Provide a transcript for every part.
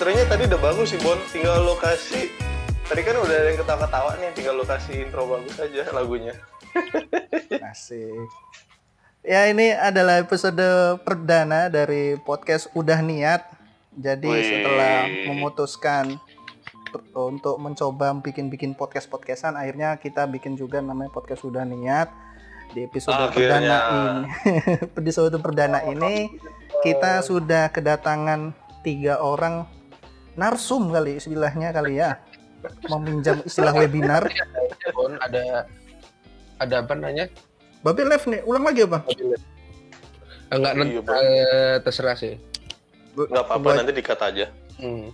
intronya tadi udah bagus sih Bon tinggal lokasi tadi kan udah ada yang ketawa-ketawa nih tinggal lokasi intro bagus aja lagunya Asik. Ya ini adalah episode perdana dari podcast Udah Niat. Jadi Wih. setelah memutuskan untuk mencoba bikin-bikin podcast-podcastan, akhirnya kita bikin juga namanya podcast Udah Niat. Di episode Akhirnya. perdana ini, episode perdana ini kita sudah kedatangan tiga orang narsum kali istilahnya kali ya, meminjam istilah webinar. Ada ada apa namanya? Babe live nih, ulang lagi apa? Enggak Iya, Bon. eh, terserah sih. nggak apa-apa nanti dikat aja Hmm.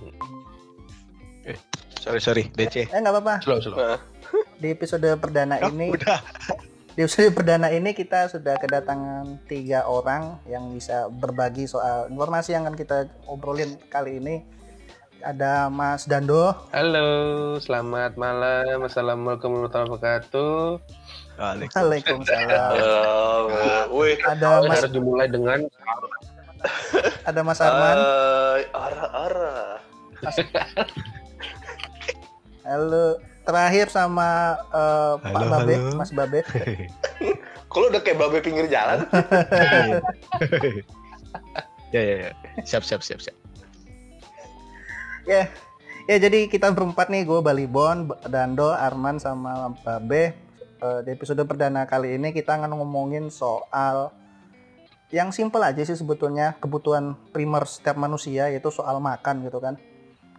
Sorry sorry DC. Eh nggak apa-apa. Slow slow. nah, Di episode perdana Oh, ini, udah. di episode perdana ini kita sudah kedatangan tiga orang yang bisa berbagi soal informasi yang akan kita obrolin kali ini. Ada Mas Dando, Halo, selamat malam. Assalamualaikum warahmatullahi wabarakatuh. Waalaikumsalam. eh, wih Ada Mas, Harus dimulai dengan ada Mas Arman. eh, arah-arah Halo. Terakhir sama Pak Halo, Babe, halo. Mas Babe. kalau udah kayak babe pinggir jalan ya ya ya. Siap siap siap siap. Ya, ya jadi kita berempat nih, gue Balibon, Dando, Arman, sama Babe. Eh, di episode perdana kali ini kita akan ngomongin soal yang simple aja sih sebetulnya kebutuhan primer setiap manusia yaitu soal makan gitu kan.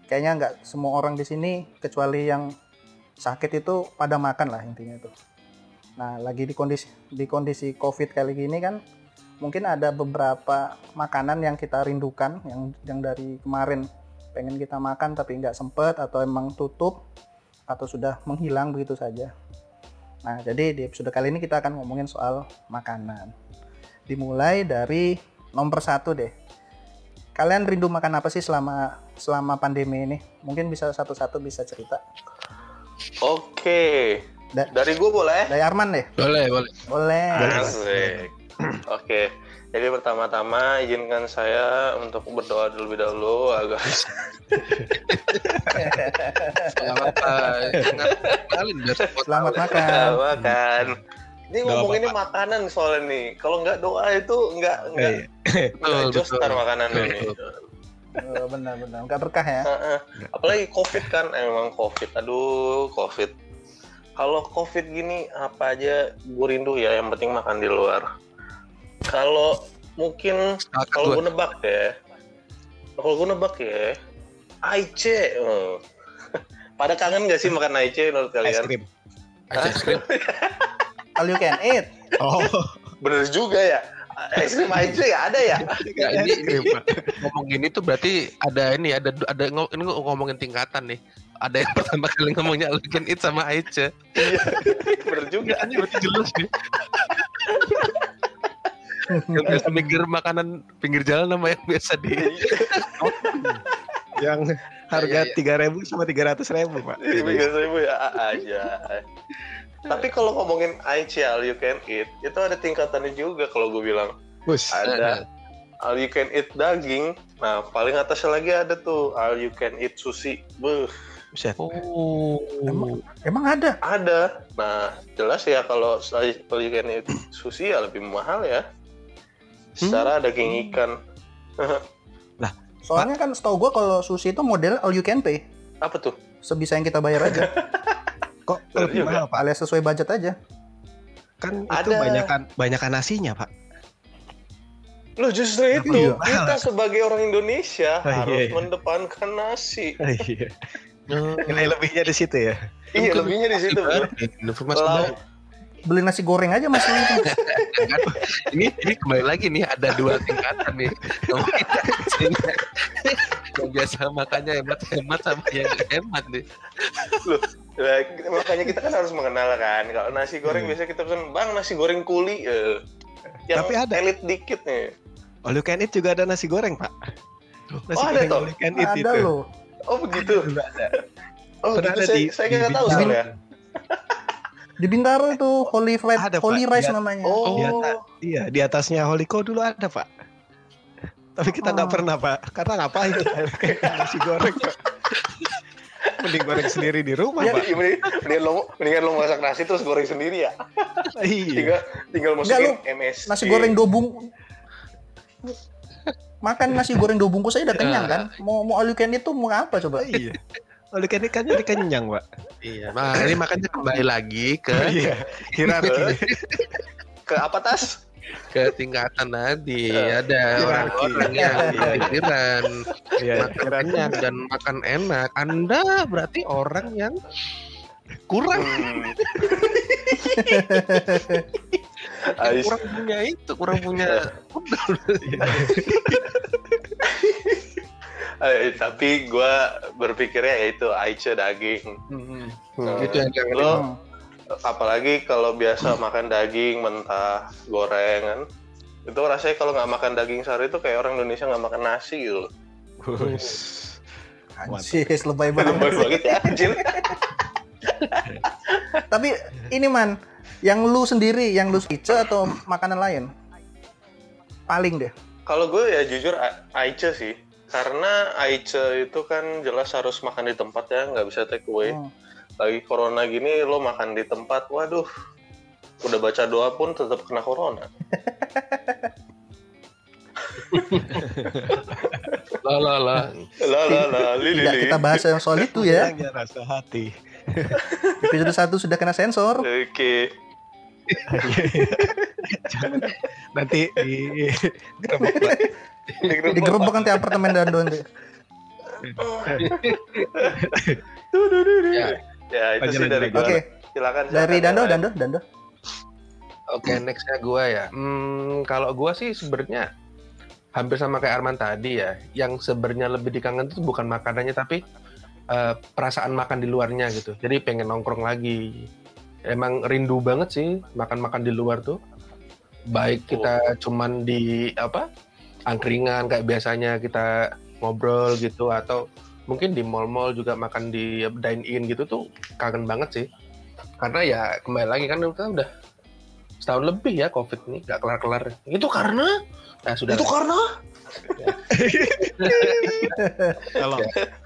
Kayaknya nggak semua orang di sini kecuali yang sakit itu pada makan lah intinya itu. Nah lagi di kondisi di kondisi COVID kali gini kan mungkin ada beberapa makanan yang kita rindukan yang yang dari kemarin pengen kita makan tapi nggak sempet atau emang tutup atau sudah menghilang begitu saja. Nah, jadi di episode kali ini kita akan ngomongin soal makanan. Dimulai dari nomor satu deh. Kalian rindu makan apa sih selama selama pandemi ini? Mungkin bisa satu-satu bisa cerita. oke Da- dari gue boleh Dari Arman deh. boleh boleh. Boleh. Asik. Oke, jadi pertama-tama izinkan saya untuk berdoa terlebih dahulu agar. Jangan kenalin biar semua Selamat makan. makan. Ini ngomonginnya makanan soalnya nih. Kalau nggak doa itu nggak nggak Eh, nggak Betul, jos ntar makanan ini. Oh, benar-benar. Nggak berkah ya. Heeh. Apalagi COVID kan, emang COVID. Aduh, COVID. Kalau COVID gini apa aja gue rindu ya. Yang penting makan di luar. Kalau mungkin kalau gua. gue nebak ya, kalau gue nebak ya, Aice. Hmm. Pada kangen gak sih makan Aice menurut kalian? krim. Es krim. All you can eat. Oh. Bener juga ya. Es krim Aice ya ada ya? Ya, ini, krim. ini gini tuh berarti ada ini ada ada ini ngomongin tingkatan nih. Ada yang pertama kali ngomongnya All You Can Eat sama Aice. Bener juga. Ini berarti jelas nih. Yang biasa mikir makanan pinggir jalan sama yang biasa di Yang harga Iya, iya. tiga ribu sama tiga ratus ribu pak. Tiga ribu ya aja. Tapi kalau ngomongin all you can eat, itu ada tingkatannya juga kalau gue bilang. Bus. Ada all you can eat daging. Nah, paling atasnya lagi ada tuh all you can eat sushi. Beuh, Buset. Oh. Emang- Emang ada? ada. Nah, jelas ya kalau all you can eat sushi ya lebih mahal ya. Secara daging ikan. Soalnya kan setahu gua kalau sushi itu model all you can pay. Apa tuh? Sebisa yang kita bayar aja. Kok lebih mahal pak? alias sesuai budget aja. Kan itu Ada. banyakan banyakan nasinya pak. Loh justru itu iya? kita sebagai orang Indonesia Oh, iya, harus iya. mendepankan nasi. Iya. Nilai lebihnya di situ ya. Iya lebihnya di situ. Informasi baru. Beli nasi goreng aja mas ini ini kembali lagi nih ada dua tingkatan nih yang biasa makannya hemat hemat sama yang hemat nih Lah, makanya kita kan harus mengenal kan. Kalau nasi goreng Hmm. biasa kita kan bang nasi goreng kuli. eh. Yang Tapi ada. elit dikit nih. You can eat juga ada nasi goreng pak. Nasi Oh, ada goreng toh? all you can eat ada itu. loh. Oh begitu. Ada. Oh Pernah gitu ada saya, di- saya di nggak tahu soalnya. Di Bintaro itu Holy Fried, Ada, Pak. Holy Rice Di- namanya. Oh. Di atas, iya di atasnya Holiko dulu ada pak. Tapi kita nggak Oh. pernah pak, karena ngapain nasi goreng pak. Mending goreng sendiri di rumah Ya, pak. iya, mending- mendingan lo mendingan lo masak nasi terus goreng sendiri ya. Iya. Tinggal tinggal masukin MSG. Nasi goreng dua bung Makan nasi goreng dua bungkus aja udah kenyang kan? Mau mau all you can eat tuh mau apa coba? Iya. Oleh kan jadi kenyang pak. Iya, nah ini makanya kembali lagi ke Iya. Hierarki. ke apa tas? ke tingkatan tadi Eh, ada hierarki. orang-orang yang pikiran Iya. makan kenyang dan makan enak. Anda berarti orang yang kurang Hmm. Kurang punya itu, kurang punya Eh, tapi gue berpikirnya ya itu Aice daging. Hmm, Hmm. itu yang jangan Lo apalagi kalau biasa makan daging mentah goreng kan itu rasanya kalau nggak makan daging sari itu kayak orang Indonesia nggak makan nasi gitu loh. Anjis, lebay Lebay banget. banget ya anjir. Tapi ini man, yang lu sendiri, yang lu ice atau makanan lain? Paling deh. Kalau gue ya jujur Aice sih. Karena Aice itu kan jelas harus makan di tempat ya, nggak bisa take away. Hmm. Lagi corona gini lo makan di tempat, waduh. Udah baca doa pun tetap kena corona. lah, li li Tidak li. kita bahas yang soal itu ya. Hilangnya rasa hati. Episode 1 sudah kena sensor. Oke. Jangan nanti di Digerebek nanti apartemen Dando nanti. Ya, Ya itu sih dari gue. Oke, Silakan. dari Dando. Dando, Dando. Oke, nextnya gue ya. Hmm, kalau gue sih sebenarnya hampir sama kayak Arman tadi ya. Yang sebenarnya lebih dikangen itu bukan makanannya tapi eh, perasaan makan di luarnya gitu. Jadi pengen nongkrong lagi. Emang rindu banget sih makan-makan di luar tuh. Baik kita cuman di apa angkringan kayak biasanya kita ngobrol gitu atau mungkin di mall-mall juga makan di dine in gitu tuh kangen banget sih. Karena ya kembali lagi kan kita udah setahun lebih ya covid ini nggak kelar kelar itu karena nah sudah Itu karena Tolong.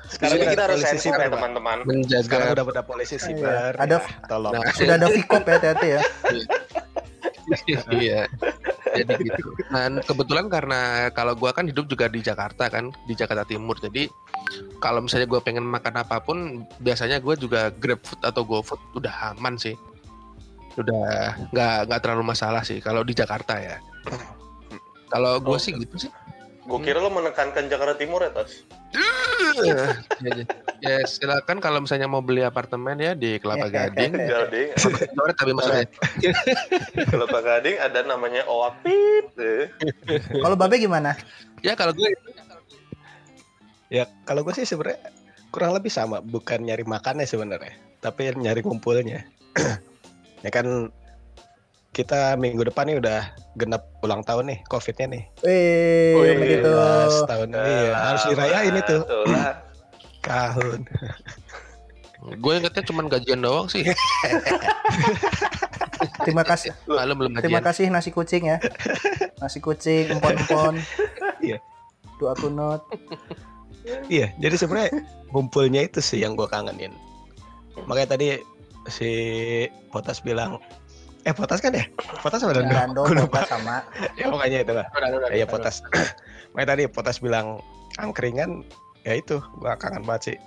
sekarang Sudah kita harus polisi sensor siber, ya Pak. teman-teman. menjaga Sekarang udah pada polisi siber. Ada- ya, tolong. Nah, Sudah ada Vicop ya, hati-hati ya. iya. Jadi gitu. Dan kebetulan karena kalau gua kan hidup juga di Jakarta kan di Jakarta Timur. Jadi kalau misalnya gua pengen makan apa pun biasanya gua juga grab food atau GoFood. Udah aman sih. Udah nggak nggak terlalu masalah sih kalau di Jakarta ya. Kalau gua sih gitu sih Gue kira lo menekankan Jakarta Timur ya, Tas. ya, ya, ya, silakan kalau misalnya mau beli apartemen ya di Kelapa Gading Gading, tapi maksudnya kalau Pak Gading ada namanya Oapit. Kalau Babe gimana? ya kalau gue Ya kalau gue sih sebenarnya kurang lebih sama, bukan nyari makannya sebenarnya, tapi nyari kumpulnya. ya kan kita minggu depan nih udah genap ulang tahun nih, covidnya nih. Eh, Wih, begitu. 17 tahun iya, harus dirayain itu Tuh lah. tahun. gue ingetnya cuma gajian doang sih Terima kasih. malam belum Terima kasih nasi kucing ya. Nasi kucing, empon-empon. Iya. Dua kunut. Iya, jadi sebenarnya kumpulnya itu sih yang gue kangenin. Makanya tadi si Potas bilang, eh Potas kan ya? Potas sama Dando? Dando, lupa. Sama. ya pokoknya itu lah. Udah, Iya udah. Potas. Makanya tadi Potas bilang angkringan, ya itu gua kangen banget sih.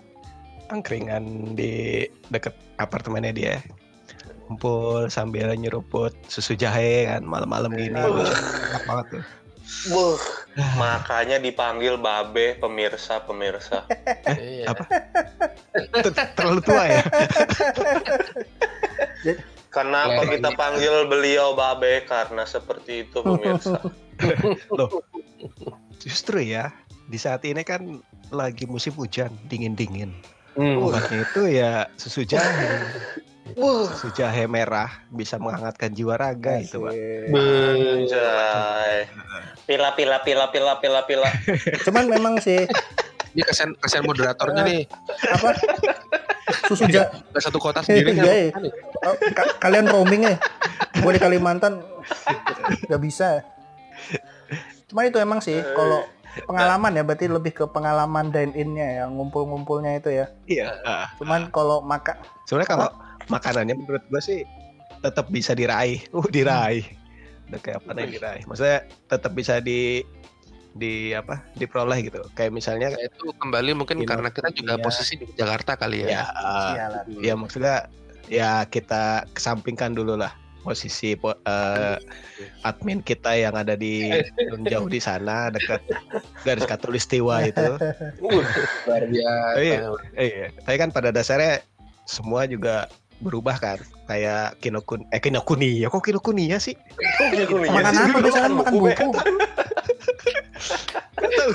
Angkringan di deket apartemennya dia. Kumpul sambil nyeruput susu jahe kan malam-malam gini. Enak banget tuh. Wuh, makanya dipanggil Babe pemirsa pemirsa. Iya. Apa? Ter- Terlalu tua ya? Kenapa Lele. kita panggil beliau Babe? Karena seperti itu pemirsa. Loh, justru ya di saat ini kan lagi musim hujan dingin-dingin. Hmm. Obatnya itu ya susu jahe. Wuh, Susu jahe merah bisa menghangatkan jiwa raga itu, Pak. Anjay. Pila pila pila pila pila pila. Cuman memang sih Ini kasihan kasihan moderatornya nih. apa susu ja Gak satu kota sendiri Iya, iya. kan. Oh, ka- kalian roaming ya gue di Kalimantan nggak bisa cuman itu emang sih kalau pengalaman ya berarti lebih ke pengalaman dine in-nya ya ngumpul-ngumpulnya itu ya Iya. ah. cuman kalau maka Sebenarnya kalau makanannya menurut gue sih tetap bisa diraih. Uh, diraih. Udah kayak apa nih diraih. Maksudnya tetap bisa di di apa? diperoleh gitu. Kayak misalnya Ya, itu kembali mungkin Iya, karena kita juga iya. posisi di Jakarta kali ya ya. iyalah ya maksudnya ya kita kesampingkan dulu lah posisi po- eh, admin kita yang ada di jauh di sana dekat garis katulistiwa itu. Luar biasa. Iya. Iya, tapi kan pada dasarnya semua juga berubah kan. Kayak kinokun eh kinokuni ya kok kinokuni ya sih? Kok kuning? makan apa biasanya makan buku Tahu.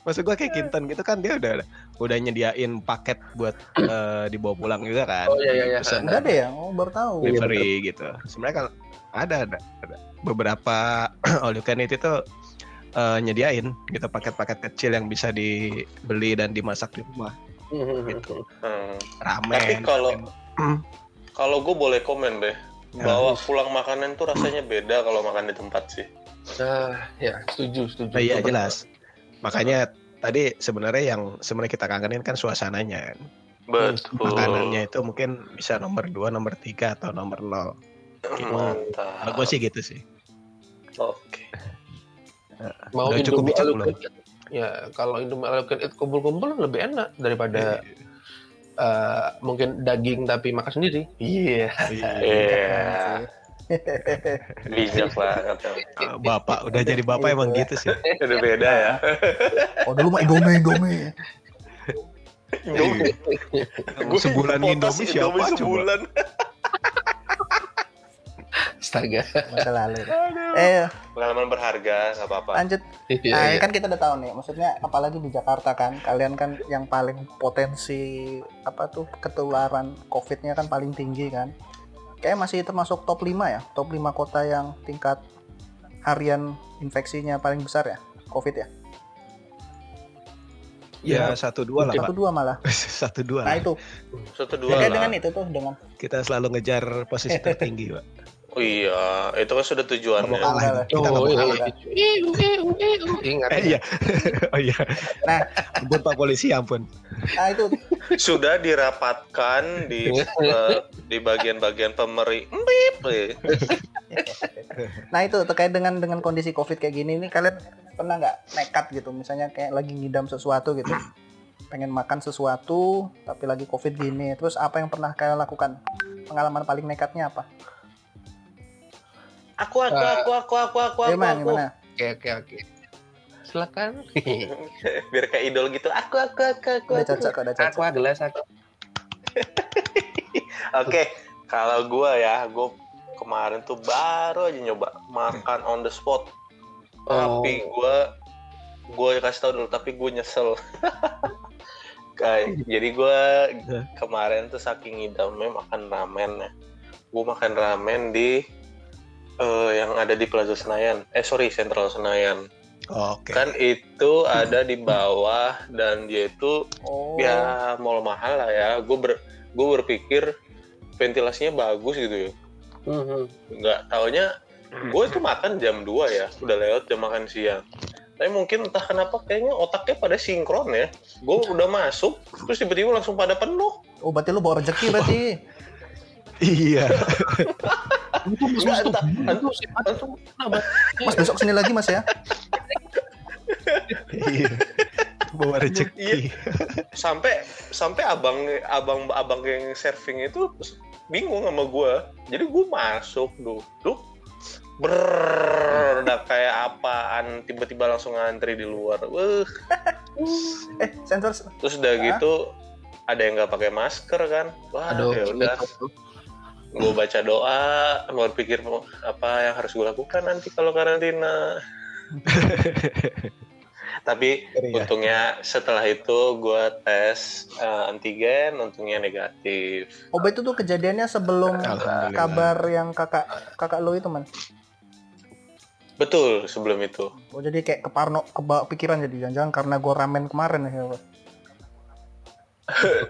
Maksud gua kayak Kinten gitu kan dia udah udah nyediain paket buat eh, dibawa pulang juga kan. Oh, iya, iya, iya. Pesan enggak deh ya oh baru tahu Iya, delivery gitu. Sebenarnya kan ada ada, ada. beberapa all you can eat itu eh, nyediain gitu paket-paket kecil yang bisa dibeli dan dimasak di rumah gitu. Hmm. Ramen. Tapi kalau Hmm. kalau gue boleh komen deh, bawa pulang makanan tuh rasanya beda kalau makan di tempat sih. Nah, ya setuju, setuju. Nah, iya jelas. Makanya tadi sebenarnya yang sebenarnya kita kangenin kan suasananya. Betul. Makanannya itu mungkin bisa nomor 2, nomor 3 atau nomor 0. Mantap. Kalau gue sih gitu sih. Oke. Mau Udah cukup Indomie bijak all you belum? Ya, kalau Indomie eat kumpul-kumpul lebih enak daripada eh, mungkin daging tapi makan sendiri. Iya. Iya. Iya. Bijak banget. ya. Eh, Bapak udah jadi bapak emang gitu sih. Udah beda ya. oh dulu mah indomie indomie Indomie. Gua Sebulan Indomie siapa coba? sebulan. Astaga. masa lalu eh Pengalaman berharga, nggak apa-apa. lanjut Iya, Nah, iya. kan kita udah tahu nih, maksudnya apalagi di Jakarta kan, kalian kan yang paling potensi apa tuh ketularan COVID-nya kan paling tinggi kan. Kayak masih termasuk top 5 ya, top 5 kota yang tingkat harian infeksinya paling besar ya, COVID ya. Ya satu dua lah Satu dua malah. Satu dua Nah lah. itu, Satu ya, dua kayak lah. dengan itu tuh dengan Kita selalu ngejar posisi tertinggi pak. Oh iya, itu kan sudah mau tujuannya. kalah. Kita mau Oh, kalah. iya. Iu, iu. Ingat. Eh, iya. oh iya. Nah. ampun pak polisi ampun. nah itu Sudah dirapatkan di eh, di bagian-bagian pemeri. Eh. Nah itu terkait dengan dengan kondisi covid kayak gini ini kalian pernah nggak nekat gitu misalnya kayak lagi ngidam sesuatu gitu pengen makan sesuatu tapi lagi covid gini terus apa yang pernah kalian lakukan pengalaman paling nekatnya apa? Aku, aku, aku, aku, aku, aku, aku, Gimana aku. gimana? Oke, oke, oke. Silakan. Biar kayak idol gitu. Aku, aku, aku, aku. Udah aku. cocok udah cocok. Aku gelas aku. Oke, kalau gua ya, gua kemarin tuh baru aja nyoba makan on the spot. Tapi gua gua kasih tau dulu, tapi gua nyesel. Kayak, jadi gua kemarin tuh saking ngidamnya makan ramen ya. Gua makan ramen di eh, yang ada di Plaza Senayan. Eh sorry, Sentral Senayan. Oke. Kan itu ada di bawah dan dia itu Oh. ya mall mahal lah ya. Gue ber, gue berpikir ventilasinya bagus gitu ya. Nggak taunya gue itu makan jam 2 ya, udah lewat jam makan siang. Tapi mungkin entah kenapa kayaknya otaknya pada sinkron ya. Gue udah masuk, terus tiba-tiba langsung pada penuh. Oh berarti lu bawa rezeki berarti. Iya. Nggak, entah, entah, entah, Mas. Besok sini lagi mas ya. Iya. Bawa rezeki. sampai sampai abang abang abang yang serving itu bingung sama gue jadi gue masuk duh ber udah kayak apaan tiba-tiba langsung ngantri di luar. Eh sensor terus udah gitu ada yang nggak pakai masker kan? Wah Aduh, ya udah gue baca doa mau pikir mau apa yang harus gue lakukan nanti kalau karantina tapi Ngeri ya. untungnya setelah itu gue tes eh, antigen untungnya negatif Oh itu tuh kejadiannya sebelum kabar yang kakak kakak lu itu man. betul sebelum itu Oh jadi kayak keparno kebawa pikiran jadi jangan-jangan karena gua ramen kemarin ya.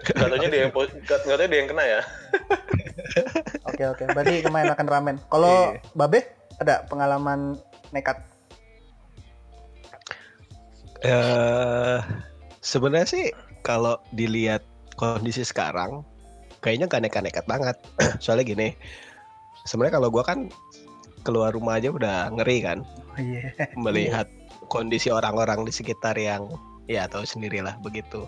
Katanya dia yang katanya dia yang kena ya Oke oke. Berarti kemarin makan ramen. Kalau Iya. Babe ada pengalaman nekat. Eh sebenarnya sih kalau dilihat kondisi sekarang kayaknya gak nekat-nekat banget. Soalnya gini, sebenarnya kalau gua kan keluar rumah aja udah ngeri kan Oh, Iya. melihat kondisi orang-orang di sekitar yang ya tahu sendirilah begitu.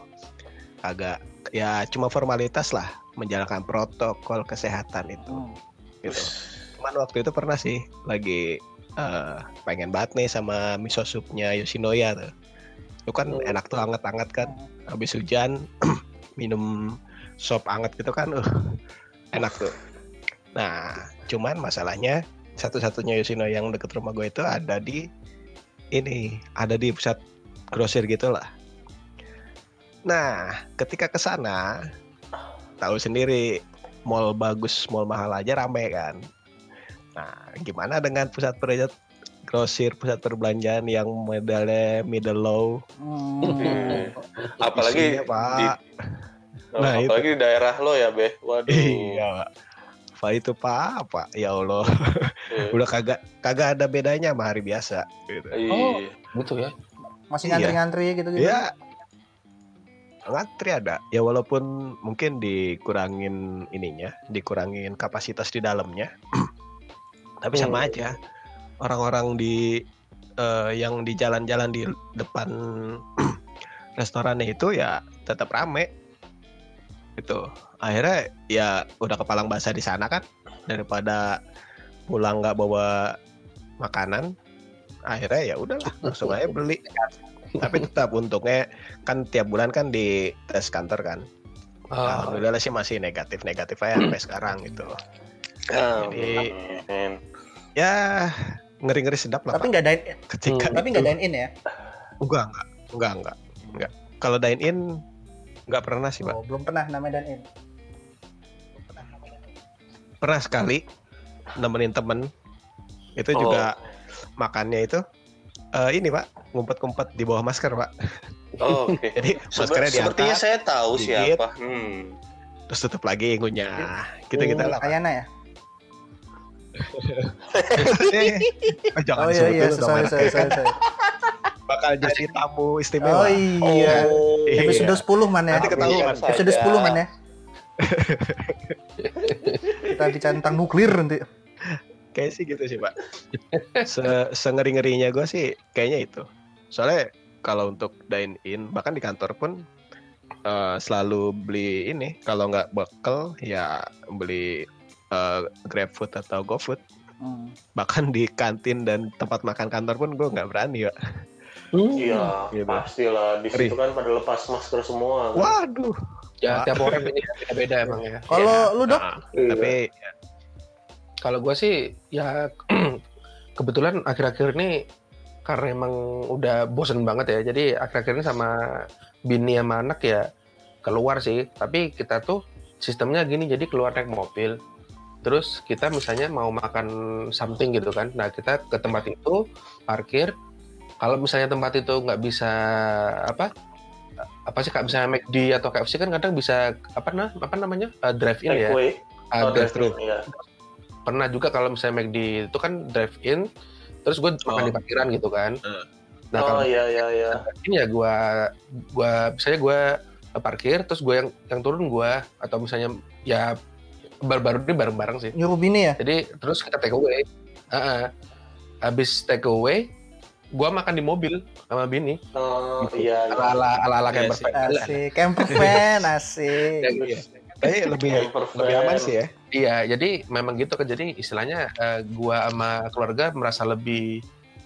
Agak ya cuma formalitas lah menjalankan protokol kesehatan itu Hmm. gitu. Cuman waktu itu pernah sih lagi eh, pengen banget nih sama miso supnya Yoshinoya tuh. Itu kan Hmm. enak tuh anget-anget kan. Habis hujan minum sop anget gitu kan. Uh, enak tuh. Nah, cuman masalahnya satu-satunya Yoshinoya yang deket rumah gue itu ada di ini, ada di pusat grosir gitu lah. Nah, ketika ke sana tahu sendiri mall bagus, mall mahal aja rame kan. Nah, gimana dengan pusat perbelanjaan grosir, pusat perbelanjaan yang modelnya middle low? Hmm. Apalagi Isinya, Pak. di, Nah, apalagi di daerah lo ya, Be. Waduh. Iya, Pak itu Pak, apa? Ya Allah, Iya. udah kagak kagak ada bedanya sama hari biasa gitu. Iya. Gitu ya. Masih Iya. ngantri-ngantri gitu gitu. Ya, ngantri ada. Ya walaupun mungkin dikurangin ininya, dikurangin kapasitas di dalamnya, tapi sama Hmm. aja. Orang-orang di eh, yang di jalan-jalan di depan restorannya itu ya tetap rame. Itu akhirnya ya udah kepalang basah di sana kan daripada pulang nggak bawa makanan akhirnya ya udahlah langsung aja beli tapi tetap untungnya kan tiap bulan kan di tes kantor kan. Ah, alhamdulillah sih masih negatif negatif aja sampai sekarang gitu. Jadi- Amin. ya ngeri ngeri sedap lah Tapi nggak dine, ketika tapi nggak dine in ya? enggak enggak enggak enggak enggak. Kalau dine in enggak pernah sih pak. Oh, belum pernah namanya dine in. pernah sekali nemenin temen. Itu Oh. juga makannya itu eh, ini pak ngumpet-ngumpet di bawah masker pak Oh, Oke. jadi Sebe- maskernya Sepertinya diangkat saya tahu dikit. siapa. Hmm. terus tutup lagi ngunyah gitu gitu lah. Ayana ya? Eh, jangan Oh iya iya, sorry dong, sorry sorry. sorry. bakal jadi tamu Oh istimewa iya. Oh, Iya. Episode 10 man ya. Nanti ketahuan. Bisa Episode saja. 10 man ya. Kita bicara tentang nuklir nanti. Kayak sih gitu sih pak Se sengeri ngerinya gue sih kayaknya itu soalnya kalau untuk dine in bahkan di kantor pun eh, selalu beli ini kalau nggak bekal ya beli eh, GrabFood atau GoFood Hmm. bahkan di kantin dan tempat makan kantor pun gue nggak berani ya Iya, Gitu. pastilah. Di situ kan pada lepas masker semua. kan. waduh ya tiap orang ini beda-beda emang ya. Kalau lu dok, Nah, Iya. tapi Kalau gue sih ya kebetulan akhir-akhir ini karena emang udah bosen banget ya. Jadi akhir-akhir ini sama bini sama anak ya keluar sih. Tapi kita tuh sistemnya gini, jadi keluar naik mobil. Terus kita misalnya mau makan something gitu kan. Nah kita ke tempat itu parkir. Kalau misalnya tempat itu nggak bisa apa apa sih nggak bisa McD atau KFC kan kadang bisa apa nah apa namanya Uh, drive in ya. Uh, drive-thru Iya. Pernah juga kalau misalnya McD itu kan drive in terus gue makan Oh. di parkiran gitu kan Eh. nah oh kalau iya iya iya. ini ya gue gua misalnya gue parkir terus gue yang yang turun gue atau misalnya ya baru-baru ini bareng-bareng sih nyuruh bini ya? jadi terus kita take away Heeh. habis take away gue makan di mobil sama bini Oh Gitu. iya. iya. ala ala ala ala Iya camper. Asik, camper van, asik. Tapi lebih lebih aman sih ya Iya, jadi memang gitu kan. Jadi istilahnya eh, gua sama keluarga merasa lebih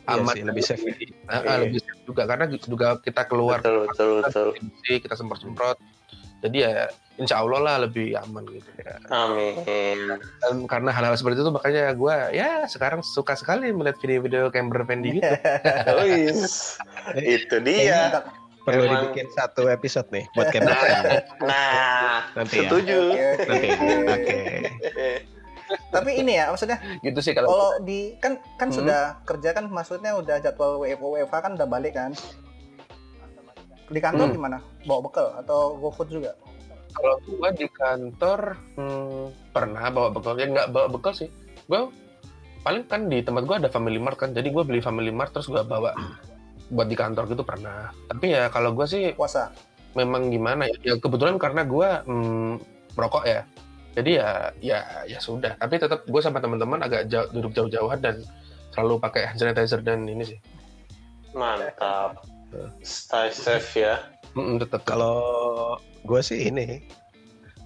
Iya aman, sih, lebih safe lebih, eh, eh, Iya. lebih safe juga karena juga kita keluar Betul betul betul. bersih, kita semprot-semprot. Jadi ya insya Allah lah lebih aman gitu ya. Amin. Dan karena hal-hal seperti itu makanya gua ya sekarang suka sekali melihat video-video camper van di gitu. Oh, yes. Itu dia. Perlu Emang- dibikin satu episode nih buat camper van. Nah, Nanti ya. setuju. Oke, oke. nanti oke Tapi ini ya, maksudnya gitu sih kalau kalau di kan kan Hmm. sudah kerja kan maksudnya udah jadwal WFO WFH kan udah balik kan. Di kantor Hmm. gimana? Bawa bekal atau GoFood juga? kalau gua di kantor hmm, pernah bawa bekal ya nggak bawa bekal sih gua paling kan di tempat gua ada Family Mart kan jadi gua beli Family Mart terus gua bawa buat di kantor gitu pernah. Tapi ya kalau gue sih puasa. memang gimana ya? Ya kebetulan karena gue hmm, merokok ya. Jadi ya ya ya sudah. Tapi tetap gue sama teman-teman agak jauh, duduk jauh-jauhan dan selalu pakai hand sanitizer dan ini sih. Mantap. Stay safe ya. Mm, tetap Kalau gue sih ini,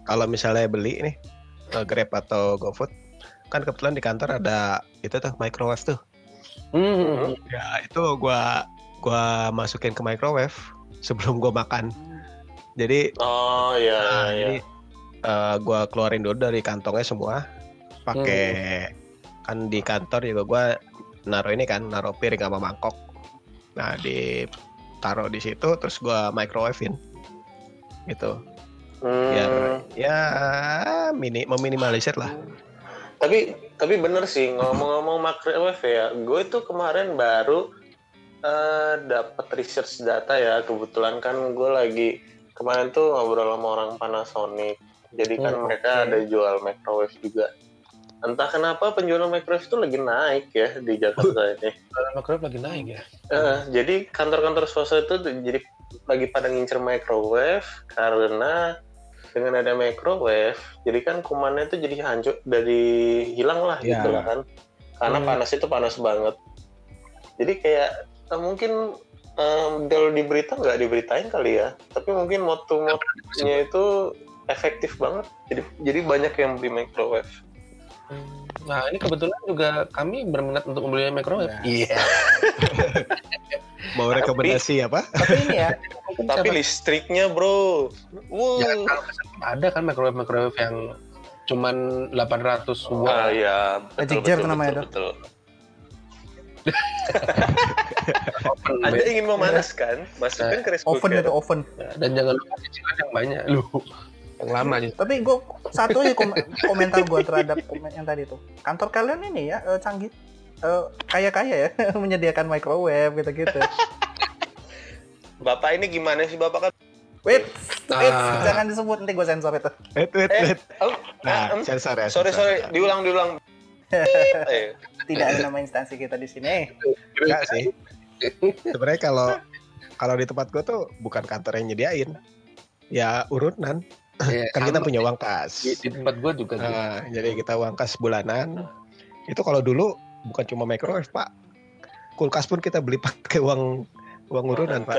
kalau misalnya beli nih eh, Grab atau GoFood, kan kebetulan di kantor ada itu tuh microwave tuh. Hmm, Ya itu gua gua masukin ke microwave sebelum gua makan. Jadi Oh iya Nah, iya. jadi eh, gua keluarin dulu dari kantongnya semua. Pakai kan di kantor juga gua naruh ini kan, naruh piring sama mangkok. Nah, di taruh di situ terus gua microwavein. Gitu. Hmm, Biar ya mini meminimalisir lah. Tapi tapi bener sih ngomong-ngomong microwave ya. Gue tuh kemarin baru eh dapat research data ya. Kebetulan kan gue lagi kemarin tuh ngobrol sama orang Panasonic. Jadi kan Hmm, mereka oke. ada jual microwave juga. Entah kenapa penjualan microwave itu lagi naik ya di Jakarta ini. microwave lagi naik ya. Eh, jadi kantor-kantor swasta itu tuh jadi lagi pada ngincer microwave karena dengan ada microwave, jadi kan kumannya itu jadi hancur, dari hilang lah Ya. gitu lah kan. Karena Hmm. panas itu panas banget. Jadi kayak eh, mungkin em, kalau di berita nggak diberitain kali ya, tapi mungkin moto-motonya itu efektif banget. Jadi jadi banyak yang beli microwave. Nah ini kebetulan juga kami berminat untuk membeli microwave. Nah. Iya. Mau rekomendasi apa? Tapi ini ya, Tapi listriknya bro, wow. Ya, kalau ada kan microwave microwave yang cuman 800 watt. Ah iya, Magic betul, jar namanya betul, betul. Open Anda ingin memanaskan, masukkan ke rice oven itu oven. dan jangan lupa cicilan yang banyak lu. Yang lama aja. Tapi gue satu aja kom- komentar gue terhadap komen yang tadi tuh. Kantor kalian ini ya eh, canggih, eh, kaya-kaya ya menyediakan microwave gitu-gitu. Bapak ini gimana sih Bapak kan? Wait, wait, Ah. jangan disebut nanti gue sensor itu. Wait, wait, Eh, wait. oh, Nah, ah, em, sensor ya. sorry sensor. sorry, diulang diulang. Eh, Tidak ada nama instansi kita di sini. Enggak sih. Sebenarnya kalau kalau di tempat gua tuh bukan kantor yang nyediain. Ya urunan. Iya, Kan kita punya uang kas. di, di tempat gua juga gitu. Nah, jadi kita uang kas bulanan. Itu kalau dulu bukan cuma microwave, Pak. Kulkas pun kita beli pakai uang uang urunan, Pak.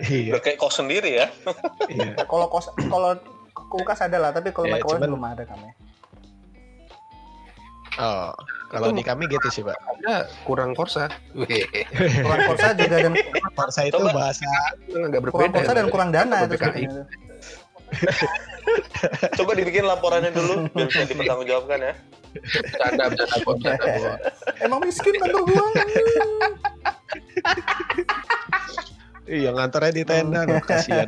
Iya, kayak kos sendiri ya. iya. Kalau kos, kalau kulkas ada lah, tapi kalau Ya, microwave cuman- belum ada kami. Oh, kalau di kami gitu sih, Pak. Ada kurang korsa. Kurang korsa juga dan Korsa itu Coba. bahasa agak berbeda. kurang korsa dan kurang dana itu. Coba dibikin laporannya dulu biar bisa dipertanggungjawabkan ya. Bercanda, bercanda, kok, bercanda. Emang miskin kantor gua. Iya, ngantornya di tenda loh, kasihan.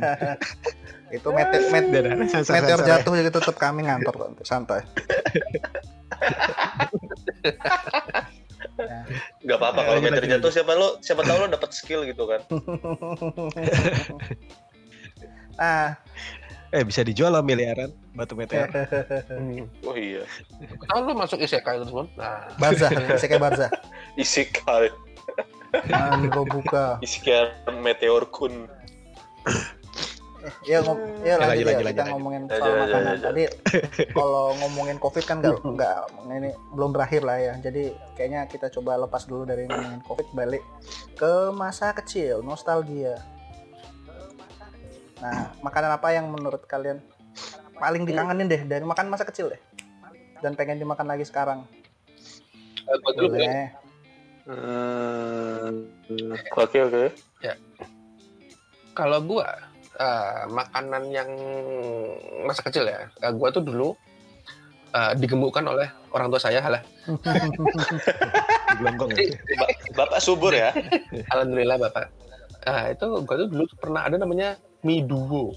itu meteor, meteor ya. jatuh jadi tetap kami ngantor kok, santai. Gak apa-apa kalau meter jatuh siapa lo siapa tahu lo dapat skill gitu kan. nah, Eh, bisa dijual loh miliaran batu meteor. Oh iya. Lu masuk isekai terus, Bon? Nah, Barzah, saya kayak Barzah. Isekai, Mandi gua buka. Isekai meteor kun. Ya, ngom ya Ya, lanjut ya, lanjut, kita lanjut. ngomongin Lanjut, soal lanjut, makanan. lanjut. Tadi kalau ngomongin covid kan nggak nggak ini belum berakhir lah ya. Jadi kayaknya kita coba lepas dulu dari ngomongin covid balik ke masa kecil, nostalgia. Nah, makanan apa yang menurut kalian paling dikangenin deh dari makan masa kecil deh? Dan pengen dimakan lagi sekarang. eh, gua dulu ya. Boleh. Hmm, Oke oke. Kalau gua eh, makanan yang masa kecil ya, eh, gua tuh dulu eh, digemukkan oleh orang tua saya lah. Ya. Ba- Bapak subur ya. Alhamdulillah bapak. Nah itu gua tuh dulu pernah ada namanya mie duo.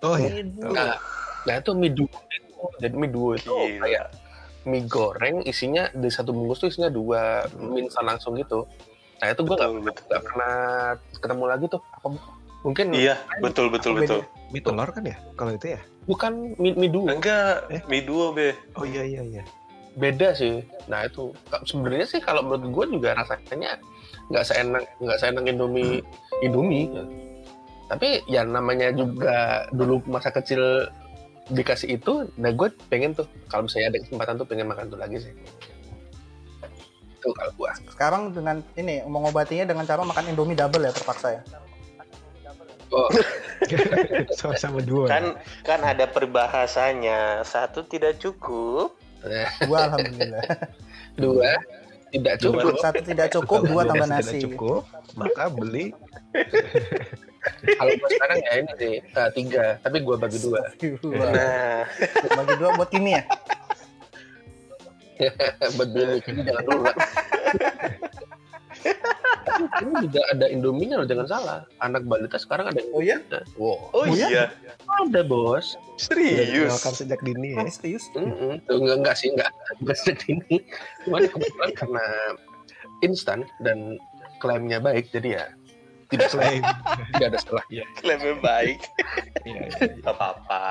Oh iya. Nah, nah itu mie duo. itu. Jadi mie duo itu Gila. kayak mie goreng isinya di satu bungkus tuh isinya dua mie instan langsung gitu. Nah itu betul. nggak pernah ketemu lagi tuh. Apa mungkin Iya, betul betul betul. Mie telur kan ya? Kalau itu ya? bukan mie, mie duo. Enggak, Eh? mie duo be. Oh iya iya iya. beda sih. Nah itu sebenarnya sih kalau menurut gue juga rasanya nggak seenak nggak seenak Indomie Indomie. Tapi ya namanya juga dulu masa kecil dikasih itu, nah gue pengen tuh kalau misalnya ada kesempatan tuh pengen makan itu lagi sih. Itu kalau gue. Sekarang dengan ini mengobatinya dengan cara makan Indomie double ya terpaksa ya. Oh, Sama-sama dua. Kan kan ada peribahasanya, satu tidak cukup. Dua alhamdulillah. dua tidak cukup. Satu tidak cukup, dua tambah tidak nasi. cukup, maka beli Kalau gue sekarang ya ini sih eh, tiga, tapi gue bagi dua. Nah, Bagi dua buat Kimi ya. buat beli jadi jangan dulu ini juga ada Indominya loh, jangan salah. Anak balita sekarang ada Oh iya? Wow, oh iya? iya, ada bos. Udah serius. dikenalkan sejak dini ya. Oh, serius? Mm-mm. Tuh, enggak, enggak sih, enggak. Enggak sejak ini. Cuman kebetulan karena instan dan klaimnya baik, jadi ya tidak Klaim. tidak ada salah. Lebih baik. Iya, iya, iya. Gak apa-apa.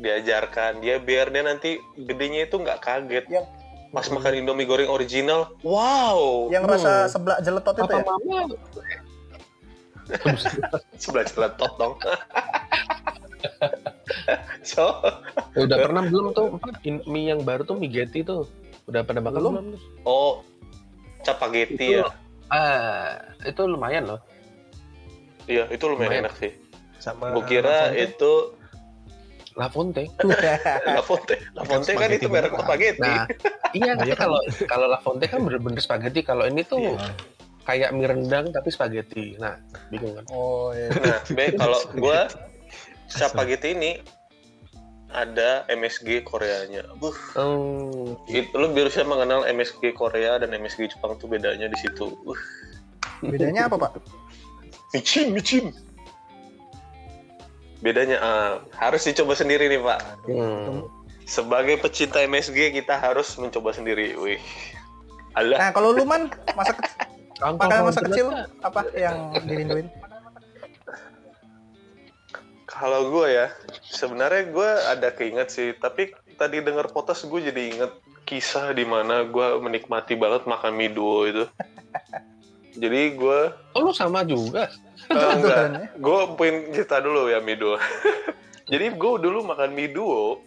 Diajarkan dia biar dia nanti gedenya itu nggak kaget. Yang- Pas makan Indomie goreng original, wow. Yang rasa sebelah jeletot itu Apa ya? mama? sebelah celetot dong. so, Ya, udah pernah belum tuh mie yang baru tuh mie Getty tuh? Udah pada makan Belum. belum? tuh? oh, capageti ya. Ah, itu lumayan loh. Iya, itu lumayan Lumayan. enak sih. Sama Gue kira itu La Fonte. La Fonte. La Fonte kan itu merek spaghetti. Nah, iya, Iya tapi kan? kalau kalau La Fonte kan bener-bener spaghetti. Kalau ini tuh Iya. kayak mie rendang tapi spaghetti. Nah, bingung kan? Oh iya. Nah, Be, kalau gue spaghetti ini ada MSG Koreanya. Buh, Hmm, itu lu bisa mengenal MSG Korea dan MSG Jepang tuh bedanya di situ. Uh, Bedanya apa, Pak? micin, micin. Bedanya ah, harus dicoba sendiri nih, Pak. hmm. Sebagai pecinta MSG kita harus mencoba sendiri. Wih. Alah, Nah, kalau lu man masa makanan masa kecil apa yang dirinduin? kalau gue ya, sebenarnya gue ada keinget sih, tapi tadi dengar potas gue jadi inget kisah di mana gue menikmati banget makan mie duo itu. Jadi gue Oh, lu sama juga. Eh, gue pengen cerita dulu ya mie duo. Jadi gue dulu makan mie duo,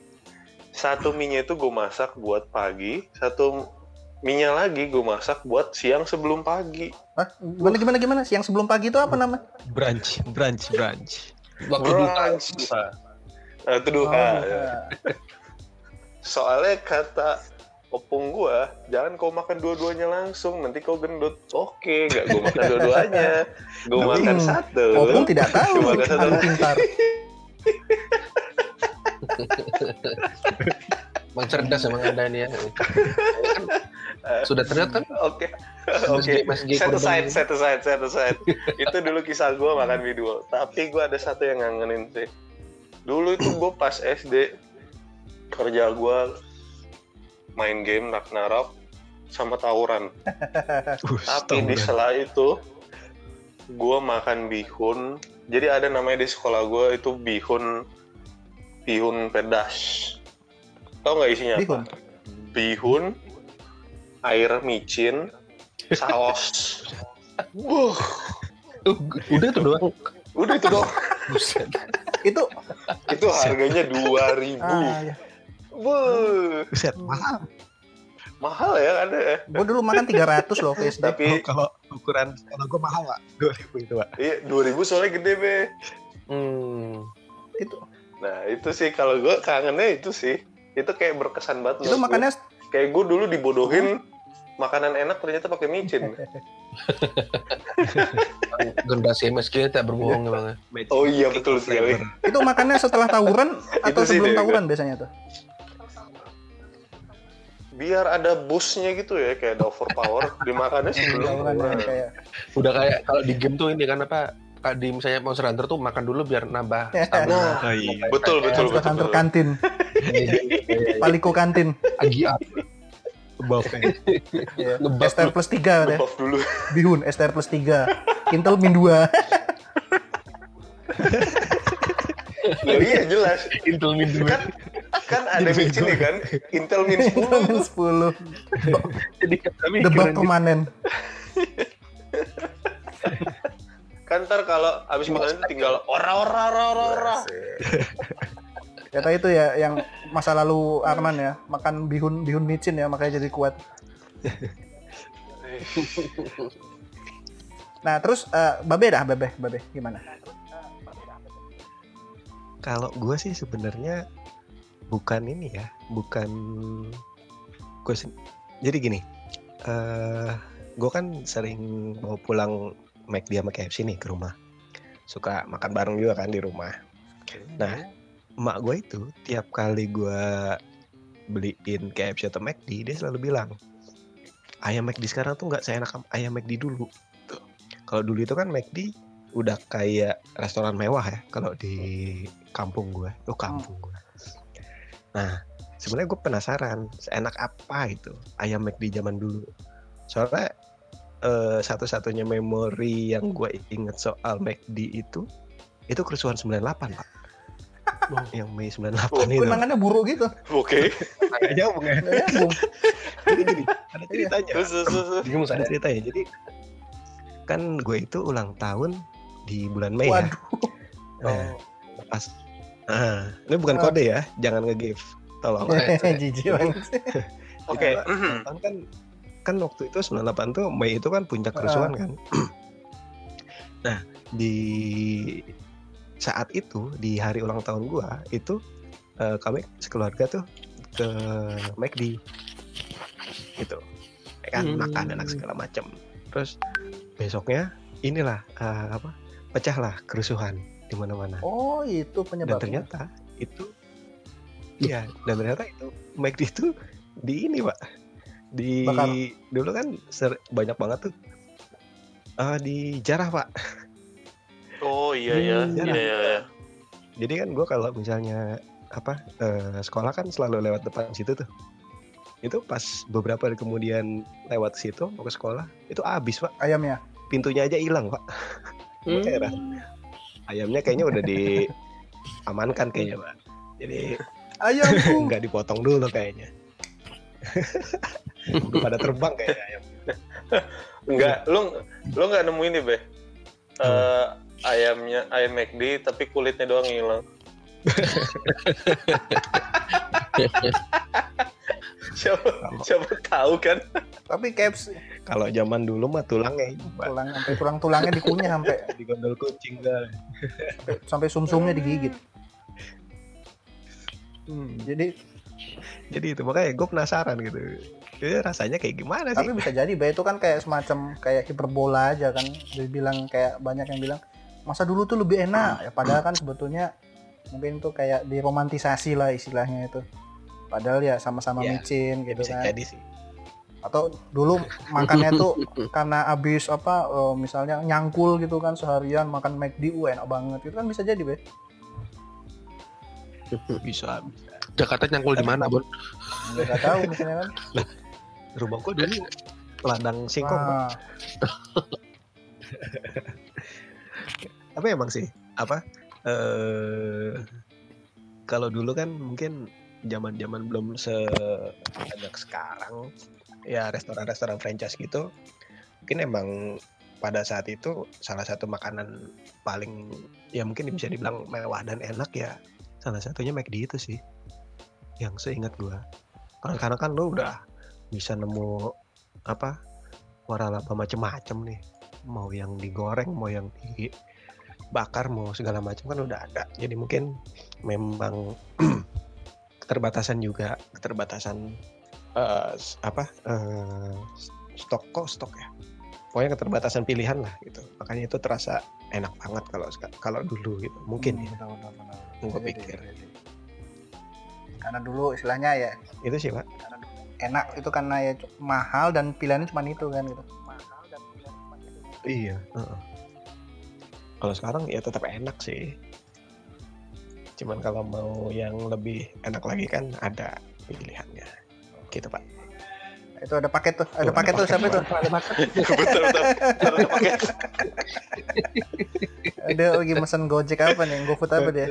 satu mie-nya itu gue masak buat pagi, satu mie-nya lagi gue masak buat siang sebelum pagi. Hah? Gimana gimana gimana? Siang sebelum pagi itu apa nama? brunch, brunch, brunch. Waktu. Brunch. duka. Nah, itu duha. Oh, ya. Soalnya kata opung gua, jangan kau makan dua-duanya langsung, nanti kau gendut. Oke, nggak gue makan dua-duanya, gue Tapi, makan hmm, satu. Opung tidak tahu. Cuma ada satu pintar. Emang cerdas emang anda ini ya. Sudah terlihat kan? Oke, oke. Aside, ini. set aside, set aside. itu dulu kisah gue makan mie duo. Tapi gue ada satu yang ngangenin sih. Dulu itu gue pas SD kerja gue main game Ragnarok sama tawuran. Uh, Tapi di sela itu gue makan bihun. Jadi ada namanya di sekolah gue itu bihun bihun pedas. Tahu nggak isinya apa? Bihun. Bihun, air micin, saus. Wuh, Uh, udah tuh doang. udah itu. Buset. Itu itu harganya dua ribu. ah, ya. Wuh, Buset, mahal. mahal ya ada ya. Gue dulu makan 300 loh ke SD. Tapi Oh, kalau ukuran kalau gue mahal nggak? Dua ribu itu pak. iya dua ribu soalnya gede be. Hmm. Itu Nah itu sih kalau gue kangennya itu sih. Itu kayak berkesan banget. itu gue. makannya kayak gue dulu dibodohin makanan enak ternyata pakai micin. Generasi MSG tak berbohong ya. Oh iya betul sekali. itu makannya setelah tawuran atau Itu sebelum tawuran biasanya tuh? Biar ada busnya gitu ya kayak ada overpower dimakannya sebelum Tawuran tawuran. yang kayak Udah kayak kalau di game tuh ini kan apa? Kayak di misalnya Monster Hunter tuh makan dulu biar nambah stamina. Nah, Oh, iya. betul betul Monster betul. Hunter betul. kantin, Paliko kantin, Agi up. Buff ya. Ngebuff STR plus 3 deh. Buff dulu. Bihun STR plus 3. Intel Min 2. Loh, iya jelas. Intel Min dua. Kan kan ada bego. nih kan? Intel Min 10 10 Jadi kami debat permanen kan ntar kalau abis makan itu tinggal ora ora ora ora ora. Kata itu ya yang masa lalu Arman ya makan bihun bihun micin ya makanya jadi kuat. Nah terus eh, babe dah babe babe gimana? Kalau gue sih sebenarnya bukan ini ya, bukan gue jadi gini. eh gue kan sering mau pulang McD sama KFC nih ke rumah. Suka makan bareng juga kan di rumah. Nah, emak gue itu tiap kali gue beliin KFC atau McD, dia selalu bilang, ayam McD sekarang tuh nggak seenak ayam McD dulu. Tuh. Kalau dulu itu kan McD udah kayak restoran mewah ya kalau di kampung gue tuh kampung gue nah sebenarnya gue penasaran seenak apa itu ayam McD zaman dulu. Soalnya eh, satu-satunya memori yang gue inget soal McD itu itu kerusuhan 98 pak. Yang Mei 98 Oh, itu. Kenangannya buruk gitu. oke. Nggak nyambung ya jadi gini ada ceritanya. Terus terus ada ceritanya. Jadi kan gue itu ulang tahun di bulan Mei ya. Waduh. Nah, pas ah, ini bukan Oh. kode ya jangan nge-give tolong. Jijik banget. oke. Jadi, kan kan waktu itu 98 tuh Mei itu kan puncak kerusuhan kan. Nah di saat itu di hari ulang tahun gua itu eh, kami sekeluarga tuh ke McD gitu. Kan Hmm. makan dan segala macam terus besoknya inilah eh, apa pecahlah kerusuhan di mana-mana Oh itu dan penyebabnya. ternyata itu iya dan ternyata itu McD itu di ini pak di Bakar. dulu kan ser- banyak banget tuh eh, di jarah pak oh iya iya Hmm. iya iya iya. jadi kan gua kalau misalnya apa eh, sekolah kan selalu lewat depan situ tuh itu pas beberapa hari kemudian lewat situ mau ke sekolah itu habis pak Ayamnya. pintunya aja hilang pak Hmm. Heran. Ayamnya kayaknya udah diamankan kayaknya pak. Jadi Ayamku. nggak dipotong dulu kayaknya. Udah pada terbang kayaknya ayam. Enggak lu lu nggak nemuin nih be? Eh, ayamnya ayam McD tapi kulitnya doang hilang. Siapa siapa tahu kan? Tapi caps kalau zaman dulu mah tulangnya tulang sampai tulang tulangnya dikunyah sampai di gondol kucing kan sampai sumsumnya digigit. Hmm, Jadi jadi itu makanya gue penasaran gitu Itu rasanya kayak gimana sih tapi bisa jadi Bay itu kan kayak semacam kayak hiperbola aja kan. Dibilang kayak banyak yang bilang masa dulu tuh lebih enak ya padahal kan sebetulnya mungkin tuh kayak diromantisasi lah istilahnya itu. Padahal ya sama-sama Ya, micin Ya, gitu bisa kan. jadi sih Atau dulu makannya tuh karena abis apa eh, misalnya nyangkul gitu kan seharian makan McD uh, enak banget itu kan bisa jadi Bay. bisa Jakarta nyangkul di mana, Bon? Nggak tahu misalnya kan. rumah gue dulu ladang singkong. Nah, tapi emang sih apa eh kalau dulu kan mungkin zaman zaman belum sebanyak sekarang ya restoran-restoran franchise gitu mungkin emang pada saat itu salah satu makanan paling ya mungkin bisa dibilang mewah dan enak ya salah satunya McD itu sih yang seingat gua. Karena karena kan lo udah bisa nemu apa waralaba macem-macem nih. Mau yang digoreng mau yang dibakar mau segala macam kan udah ada. Jadi mungkin memang keterbatasan juga keterbatasan eh, s- apa eh, stok kok stok ya pokoknya keterbatasan pilihan lah gitu makanya itu terasa enak banget kalau kalau dulu gitu mungkin ya benar, benar, benar. Gua Bisa jadi, pikir. jadi. Karena dulu istilahnya ya itu sih pak enak itu karena ya mahal dan pilihannya cuma itu kan gitu. iya heeh. kalau sekarang ya tetap enak sih cuman kalau mau yang lebih enak lagi kan ada pilihannya gitu pak Itu ada paket tuh, ada Tuh, paket tuh siapa itu? ada paket betul betul Ada paket. Ada lagi mesen Gojek apa nih? GoFood apa dia?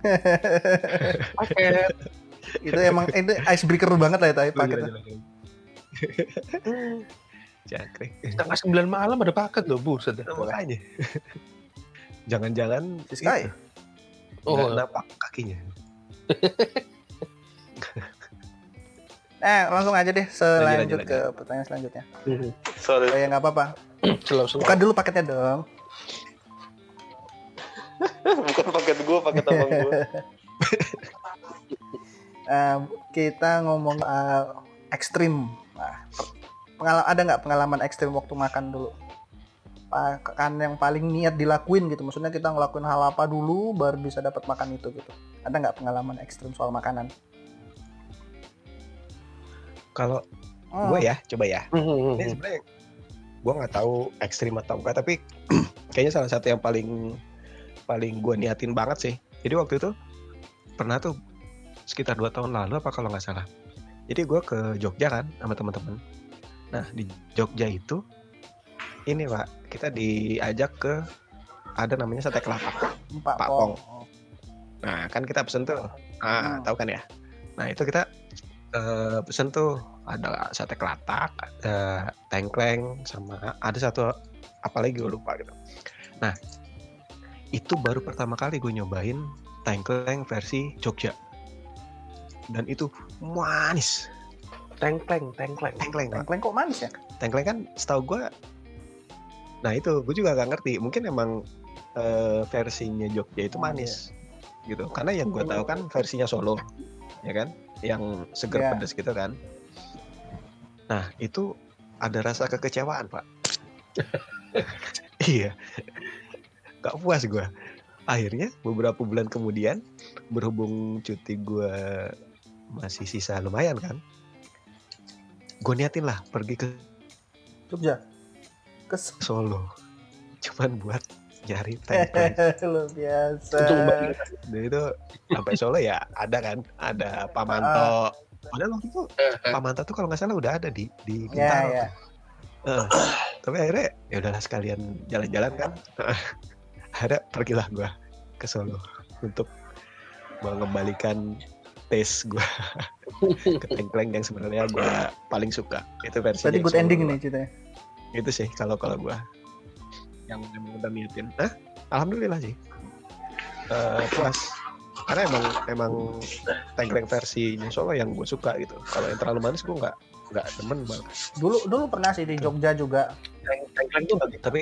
Paket. itu emang itu icebreaker banget lah itu paketnya. Jangkrik. Setengah sembilan malam ada paket loh, buset. dah. Makanya. Jangan-jangan Sky. Oh, napak kakinya. Eh, langsung aja deh selanjut lanjut, ke pertanyaan selanjutnya. Sorry. Oh ya nggak apa-apa. Buka dulu paketnya dong. Bukan paket gue, paket abang gue. Eh, kita ngomong eh, ekstrim. Nah, pengalaman ada nggak pengalaman ekstrim waktu makan dulu? Pa- Kan yang paling niat dilakuin gitu. Maksudnya kita ngelakuin hal apa dulu baru bisa dapat makan itu gitu. Ada nggak pengalaman ekstrim soal makanan? Kalau Oh, gue ya, coba ya. Hmm, Ini sebenarnya gue nggak tahu ekstrim atau enggak, tapi kayaknya salah satu yang paling paling gue niatin banget sih. Jadi waktu itu pernah tuh sekitar dua tahun lalu apa kalau nggak salah. Jadi gue ke Jogja kan sama teman-teman. Nah di Jogja itu ini pak kita diajak ke ada namanya sate kelapa. Pak Pak Pong. Pong. Nah kan kita pesen tuh, ah Hmm. tahu kan ya. Nah itu kita eh, pesen tuh ada sate kelatak, ada tengkleng, sama ada satu apa lagi gue lupa gitu. Nah itu baru pertama kali gue nyobain tengkleng versi Jogja. Dan itu manis, Tengkleng, tengkleng. tengkleng. Tengkleng kok manis ya? Tengkleng kan setahu gue, nah itu gue juga gak ngerti. Mungkin emang eh, versinya Jogja itu Oh, manis, gitu. Karena yang gue tahu kan versinya Solo, ya kan, yang seger Iya. pedas gitu kan. Nah itu ada rasa kekecewaan pak. iya, gak puas gue. Akhirnya beberapa bulan kemudian, berhubung cuti gue masih sisa lumayan kan, gue niatin lah pergi ke Jogja. Kes Solo cuman buat nyari tengkleng Luar biasa. Untuk membagi- dan itu sampai Solo ya ada kan? Ada Pamanto padahal waktu itu Pamanto tuh kalau nggak salah udah ada di di Ya, Bintaro ya. Eh, tapi akhirnya ya udahlah sekalian jalan-jalan kan? Akhirnya pergilah gua ke Solo untuk mengembalikan taste gua ke tengkleng yang sebenarnya gua paling suka. Itu versi Tadi good ending nih ceritanya. itu sih kalau kalau gua yang emang udah niatin Hah? alhamdulillah sih Eh, puas karena emang emang tengkleng versinya Solo yang gue suka gitu kalau yang terlalu manis gue nggak nggak demen banget Dulu dulu pernah sih di Jogja juga Teng- Tengkleng tuh bagi tapi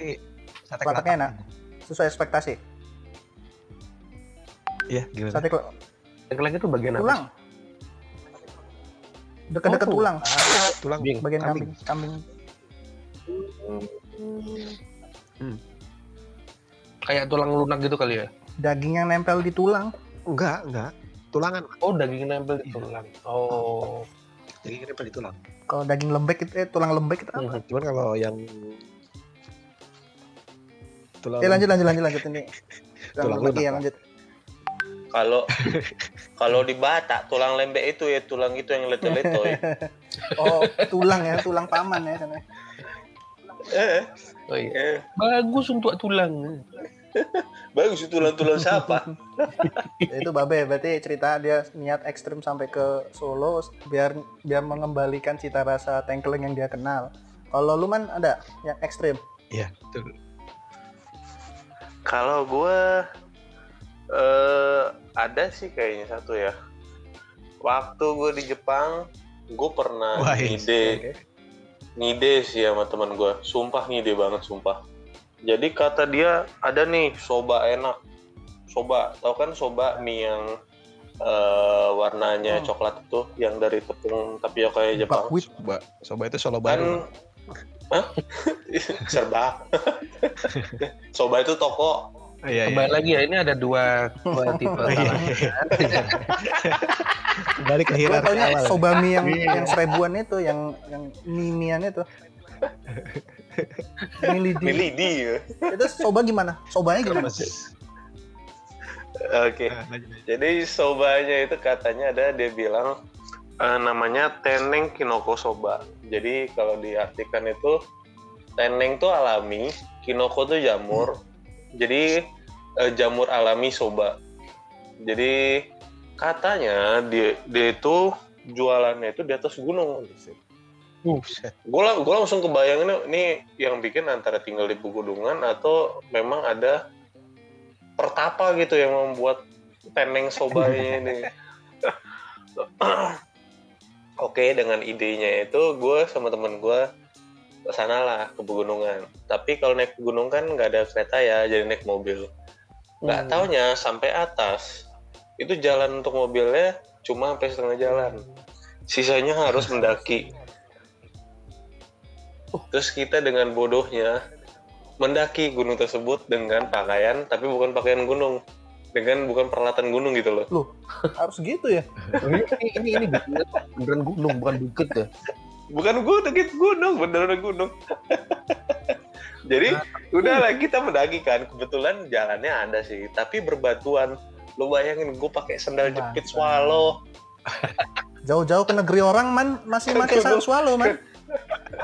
sate Kelataknya enak. sesuai ekspektasi. iya gimana Sate tengkleng itu bagian apa? tulang. Dekat-dekat Oh. tulang, tulang bagian kambing. kambing. Kambing. Kayak tulang lunak gitu kali ya? Daging yang nempel di tulang. enggak enggak tulangan Oh, daging nempel di Iya. tulang. Oh. jadi nempel di tulang Kalau daging lembek itu eh, tulang lembek itu apa? Mhm. cuman kalau yang tulang Eh lanjut lanjut lanjut lanjut ini. Tulang lagi lunak, ya lanjut. Kalau kalau di Batak tulang lembek itu ya tulang itu yang leto-leto ya. Oh tulang ya tulang paman ya sana. Eh, Oh iya. eh, Bagus untuk tulang. bagus itu tulang-tulang siapa? Itu babe berarti cerita dia niat ekstrim sampai ke Solo biar biar mengembalikan cita rasa tengkleng yang dia kenal. Kalau lu man ada yang ekstrim? iya betul Kalau gue eh ada sih kayaknya satu ya. Waktu gue di Jepang, gue pernah Wah, iya. ngide, ngide sih sama teman gue. Sumpah ngide banget, sumpah. Jadi kata dia ada nih soba enak. Soba, tau kan soba mie yang eh, warnanya Hmm. coklat itu, yang dari tepung tapioka ya Jepang. Buckwheat. coba coba itu Solo kan baru Hah? serba soba itu toko iya, Kembali lagi ya, ini ada dua, dua tipe Oh, iya. salah. balik ke hierarki awal soba mie yang Iya. yang seribuan itu yang yang mie-mian itu. Milidi. milidi ya. Itu soba gimana? Sobanya gimana? Oke. Jadi sobanya itu katanya ada dia bilang eh, namanya teneng kinoko soba. Jadi kalau diartikan itu teneng tuh alami, kinoko tuh jamur. Jadi eh, jamur alami soba. Jadi katanya dia dia itu jualannya itu di atas gunung. Buset. Gue lang langsung kebayangin ini yang bikin antara tinggal di pegunungan atau memang ada pertapa gitu yang membuat teneng sobanya ini. Oke, dengan idenya itu gue sama temen gue ke sana lah ke pegunungan. Tapi kalau naik gunung kan nggak ada kereta ya, jadi naik mobil. Nggak Hmm. taunya sampai atas itu jalan untuk mobilnya cuma sampai setengah jalan. Sisanya harus mendaki. Terus kita dengan bodohnya mendaki gunung tersebut dengan pakaian tapi bukan pakaian gunung, dengan bukan peralatan gunung gitu loh. Harus gitu ya. ini ini ini beneran gunung bukan bukit ya. Bukan gunung, gitu gunung, beneran gunung. Jadi udahlah kita mendaki kan, kebetulan jalannya ada sih, tapi berbatuan. Lo bayangin gue pakai sandal jepit Bangsat. swallow, Jauh-jauh ke negeri orang man masih pakai Gunung. swallow man.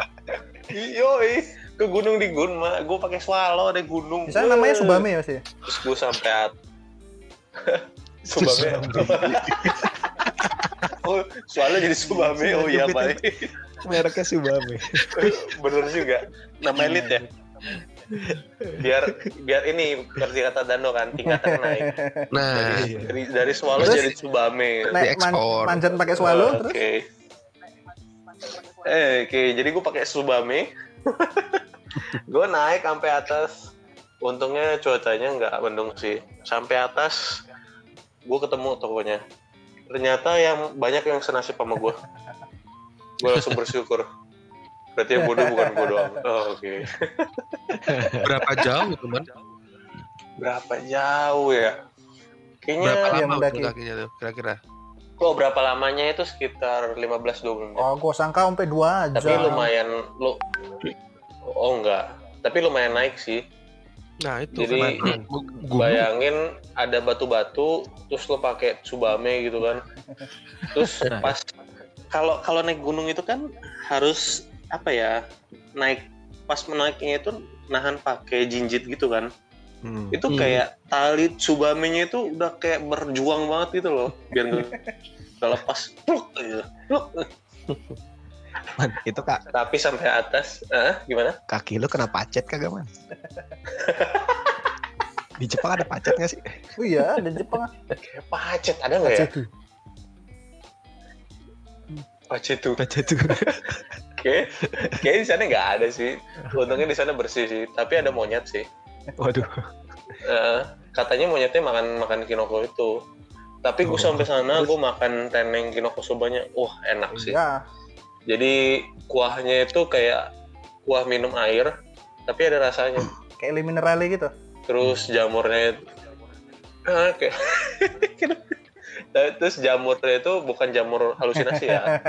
Yoi, ke gunung di Gunma, gue pakai swallow ada gunung. Di sana namanya Weh. Subame ya sih. Terus gue sampai at... Subame. oh, swallow jadi Subame. Oh iya, Pak. Mereknya Subame. Bener juga. Nama elit ya. Biar biar ini seperti kata Dano kan tingkatan naik. Nah, Iya. Dari, dari swallow Terus? jadi Subame. Naik man, manjan pakai swallow Oke. terus. Eh, oke, jadi gue pakai Subame. gue naik sampai atas. Untungnya cuacanya nggak mendung sih. Sampai atas, gue ketemu tokonya. Ternyata yang banyak yang senasib sama gue. Gue langsung bersyukur. Berarti yang bodoh bukan gue doang. Oh, Oke. berapa jauh tuh man? Berapa jauh ya? Kayaknya Berapa Iya, lama mendaki. tuh kakinya tuh kira-kira? Oh, berapa lamanya itu sekitar 15-20 menit. Oh, gua sangka sampai dua jam. Tapi lumayan lu Oh enggak. Tapi lumayan naik sih. Nah itu Jadi. Bayangin ada batu-batu terus lo pakai Tsubame gitu kan. Terus pas kalau kalau naik gunung itu kan harus apa ya? Naik pas menaiknya itu nahan pakai jinjit gitu kan. Hmm. Itu Hmm. kayak tali Tsubame-nya itu udah kayak berjuang banget gitu loh biar nggak lepas. Pluk, gitu. Pluk. Man, itu kak Tapi sampai atas, ah gimana? kaki lu kena pacet kagak man? Di Jepang ada pacet nggak sih? Oh iya, ada Jepang. Kayak pacet ada nggak ya? Pacet tuh. Pacet tuh. Pacet tuh. Oke, kayaknya di sana nggak ada sih. Untungnya di sana bersih sih. Tapi ada monyet sih. Waduh. Eh, katanya monyetnya makan makan kinoko itu. Tapi gue Oh. sampai sana gue makan teneng kinoko sobanya. Wah enak sih. Iya. Jadi kuahnya itu kayak kuah minum air, tapi ada rasanya. Kayak le minerale gitu. Terus jamurnya itu, Ah, Terus jamurnya itu bukan jamur halusinasi ya.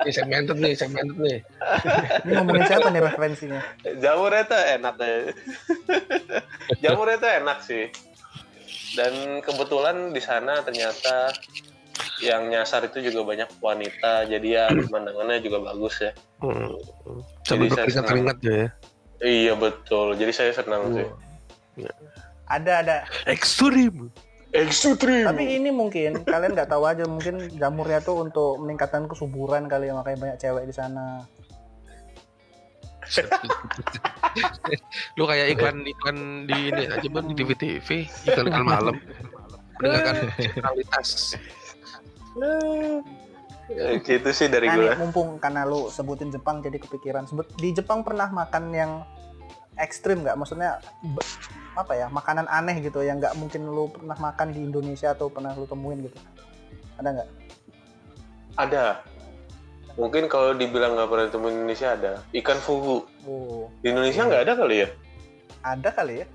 Ini segmented nih, segmented nih. Ini ngomongin siapa nih referensinya? Jamurnya tuh enak ya. Jamurnya tuh enak sih. Dan kebetulan di sana ternyata yang nyasar itu juga banyak wanita, jadi ya pemandangannya juga bagus ya. Hmm. Sambil Jadi saya berkeringat-keringat ya. Iya betul, jadi saya senang sih. Ada ada. Ekstrim. Ekstrim. Tapi ini mungkin kalian nggak tahu aja mungkin jamurnya tuh untuk meningkatkan kesuburan kali ya makanya banyak cewek di sana. Lu kayak iklan iklan di ini aja bang di TV TV iklan iklan malam. Meningkatkan kualitas. Ya, gitu sih dari Nah, gue. nih, mumpung karena lu sebutin Jepang jadi kepikiran. Sebut di Jepang pernah makan yang ekstrim nggak? Maksudnya apa ya? Makanan aneh gitu yang nggak mungkin lu pernah makan di Indonesia atau pernah lu temuin gitu. Ada nggak? Ada. Mungkin kalau dibilang nggak pernah ditemuin di Indonesia ada. Ikan fugu. Oh, Di Indonesia nggak ada kali ya? ada kali ya?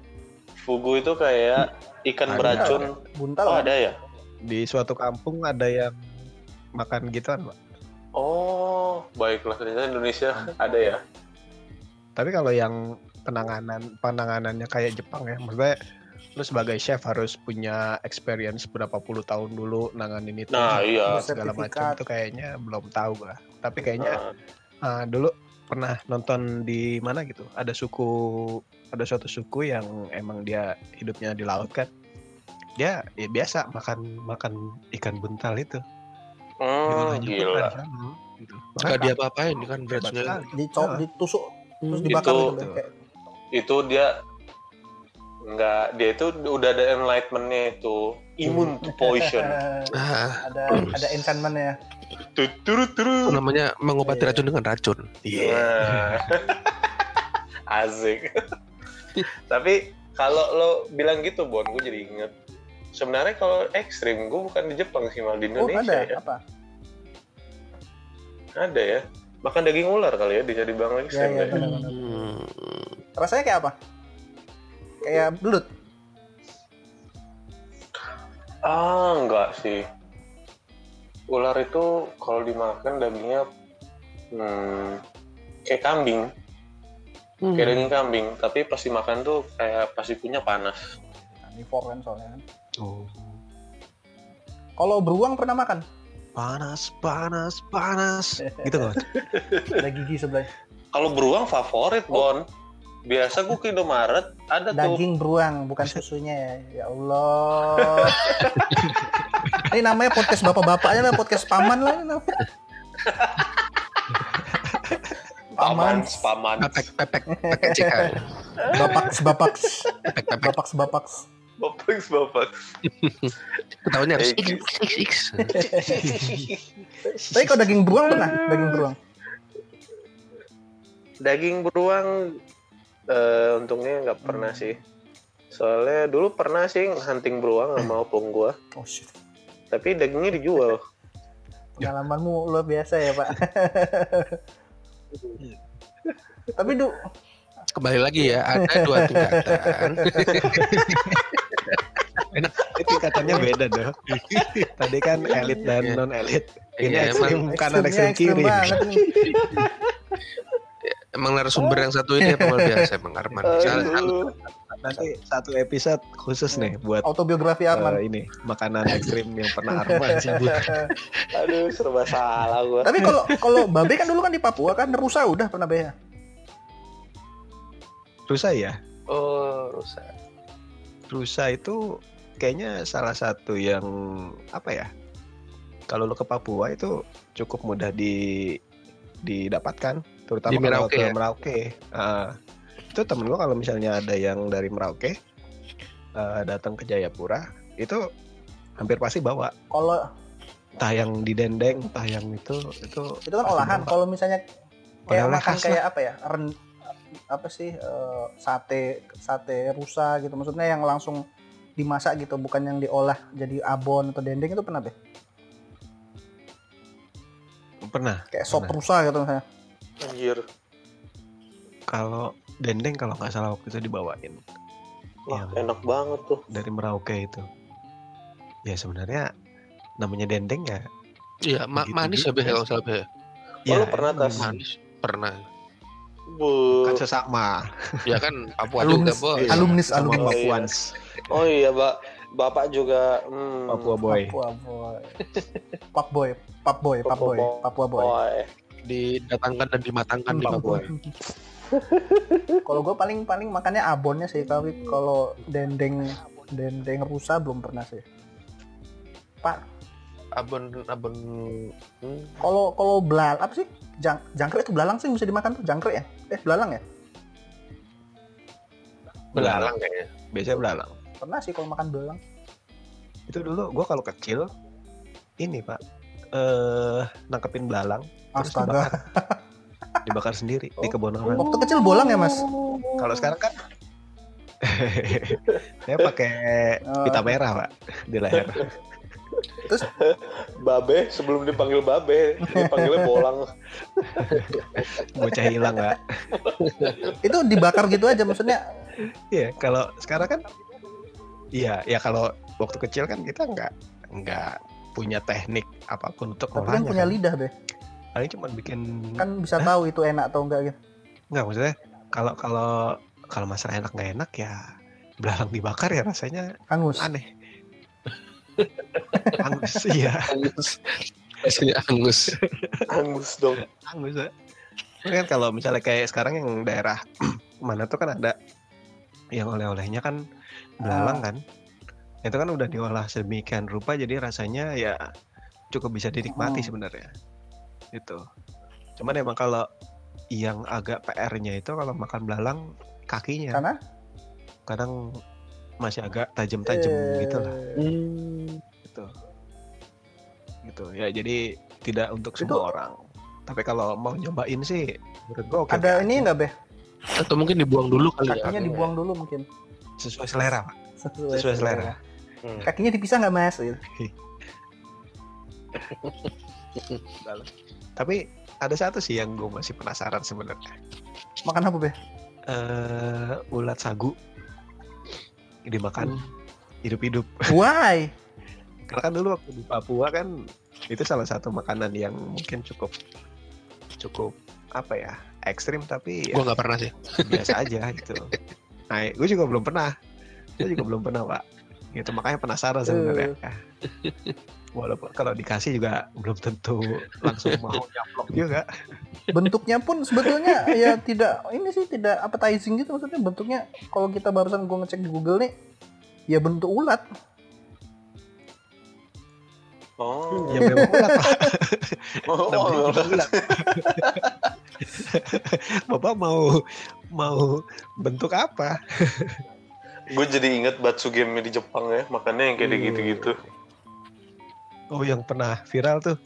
Fugu itu kayak ikan Ada. beracun. Buntal Oh kan? ada ya? Di suatu kampung ada yang makan gituan, Pak. Oh, baiklah ternyata Indonesia ada ya. Tapi kalau yang penanganan penanganannya kayak Jepang ya, maksudnya lu sebagai chef harus punya experience berapa puluh tahun dulu nanganin itu Nah iya. segala macam itu kayaknya belum tahu gua. Tapi kayaknya Nah, ah, dulu pernah nonton di mana gitu, ada suku ada suatu suku yang emang dia hidupnya di laut kan dia ya biasa makan makan ikan buntal itu Hmm, pun gila. tradisional, gitu. Nggak dia apa-apain kan Ah. ditusuk terus Itu- dibakar gitu. itu. Itu dia nggak dia itu udah ada enlightenmentnya itu immune to poison. Ah, ada ada enchantment ya. Turu. namanya mengobati Iya. racun dengan racun. Nah. Asik. Tapi kalau lo bilang gitu Bon, gue jadi inget. Sebenarnya kalau ekstrim, gue bukan di Jepang sih, malah di Oh Indonesia ada ya. apa? Ada ya. Makan daging ular kali ya, dijadi bang Ya ekstrim ya ya. benar-benar. Hmm. Rasanya kayak apa? Kayak belut. Ah, enggak sih. Ular itu kalau dimakan dagingnya hmm, kayak kambing, Hmm. kayak daging kambing, tapi pas dimakan tuh kayak pasti punya panas. Carnivore kan soalnya kan. Oh. Kalau beruang pernah makan? panas panas panas gitu loh Ada gigi sebelahnya. Kalau beruang favorit, Bon. Biasa gue ke Indomaret ada tuh. Daging beruang, bukan susunya ya. Ya Allah. ini namanya podcast bapak-bapaknya lah, podcast paman lah ini namanya. Paman, Paman, paman. Pepek, pepek, pepek CK. bapak sebapak, Pepek, pepek. bapak sebapak. Bapak, bapak. Ketawanya harus X, X, X. Tapi kalau daging beruang pernah, daging beruang. Daging beruang, eh, untungnya nggak pernah sih. Soalnya dulu pernah sih hunting beruang sama opung gua. Oh shit. Tapi dagingnya dijual. Pengalamanmu luar biasa ya pak. Tapi du, Kembali lagi ya, ada dua tingkatan. Ini tingkatannya beda dong tadi kan elit dan Iya. non elit ini Iya, ekstrim emang, kanan ekstrim kiri. emang narasumber yang satu ini emang luar biasa, emang Arman. Salah- Aduh. nanti satu episode khusus nih buat Autobiografi Arman. ini makanan ekstrim yang pernah Arman sebut Aduh, serba salah gua. Tapi kalau kalau Babe kan dulu kan di Papua kan rusa udah pernah Be ya? rusa ya Oh, rusak. rusa itu kayaknya salah satu yang apa ya kalau lo ke Papua itu cukup mudah di didapatkan terutama Di kalau Merauke ke ya? Merauke Ah, itu temen gua kalau misalnya ada yang dari Merauke eh, datang ke Jayapura itu hampir pasti bawa Kalau entah yang di dendeng entah yang itu itu itu kan olahan. Kalau misalnya kayak Oleh-oleh makan kayak apa ya? Ren, apa sih eh, sate sate rusa gitu maksudnya yang langsung dimasak gitu bukan yang diolah jadi abon atau dendeng itu pernah Be? pernah Kayak sop Pernah. rusa gitu misalnya. Anjir. kalau dendeng kalau nggak salah waktu itu dibawain Wah, Yang enak banget tuh. dari Merauke itu ya sebenarnya namanya dendeng ya Iya, ma- manis ya. Beh, kalau nggak salah, Beh. Oh, lu pernah, Tas? Manis, pernah. Bu. kan sesama Ya kan, Papua juga, Alumnis, Bos. Iya. alumnis, sama alumnis. Papuans Oh iya, Mbak. Bapak juga hmm, Papua boy Papua boy. Pap boy, pap boy, pap boy, Papua boy. Didatangkan dan dimatangkan di Papua. Kalau gue paling paling makannya abonnya sih, tapi kalau dendeng dendeng rusa belum pernah sih. Pak, Abon, abon, hmm, kalau kalau belal apa sih? Jang, jangkrik itu belalang sih bisa dimakan tuh jangkrik ya? Eh belalang ya? belalang kayaknya. biasanya belalang Pernah sih kalau makan belalang. itu dulu gua kalau kecil ini pak eh nangkepin belalang Astaga. dibakar dibakar sendiri di kebun orang Waktu kecil bolang ya mas? kalau sekarang kan saya pakai Oh. pita merah pak di leher Babe sebelum dipanggil Babe, dipanggilnya bolang. bocah hilang pak Itu dibakar gitu aja maksudnya. iya kalau sekarang kan iya ya kalau waktu kecil kan kita nggak nggak punya teknik apa pun untuk Tapi kan punya kan. lidah be. Paling cuma bikin Kan bisa tahu itu enak atau enggak gitu. nggak maksudnya kalau kalau kalau masalah enak nggak enak ya belalang dibakar ya rasanya Angus. aneh angus iya Angus. Rasanya angus. Angus dong. angus ya. Kan kalau misalnya kayak sekarang yang daerah mana tuh kan ada yang oleh-olehnya kan belalang kan. Itu kan udah diolah sedemikian rupa jadi rasanya ya cukup bisa dinikmati Hmm. sebenarnya. Itu. Cuman emang kalau yang agak PR-nya itu kalau makan belalang kakinya Karena kadang masih agak tajam-tajam Eh, gitu lah Hmm. gitu gitu ya jadi tidak untuk Itu- semua orang tapi kalau mau nyobain sih menurut gua oke Ada ini enggak, Beh? Atau mungkin dibuang dulu kali ya. Kakinya dibuang dulu mungkin. sesuai selera Pak. Sesuai, sesuai selera Hmm. Kakinya dipisah nggak, Mas? Gitu. Tapi ada satu sih yang gue masih penasaran sebenarnya Makan apa, Beh? eh ulat sagu dimakan hidup-hidup Why? karena kan dulu waktu di Papua kan itu salah satu makanan yang mungkin cukup cukup apa ya ekstrim tapi ya Gua nggak pernah sih. biasa aja gitu. Nah, gue juga belum pernah. Gue juga belum pernah, Pak. Gitu, makanya penasaran sebenarnya. Walaupun kalau dikasih juga belum tentu langsung mau nyaplok juga. bentuknya pun sebetulnya ya tidak ini sih tidak appetizing gitu maksudnya bentuknya kalau kita barusan gue ngecek di Google nih ya bentuk ulat Oh, Ya memang ulat, Pak. oh, oh, ulat. Bapak mau mau bentuk apa? gue jadi inget Batsu game di Jepang ya, makannya yang kayak gitu-gitu. Oh, yang pernah viral tuh.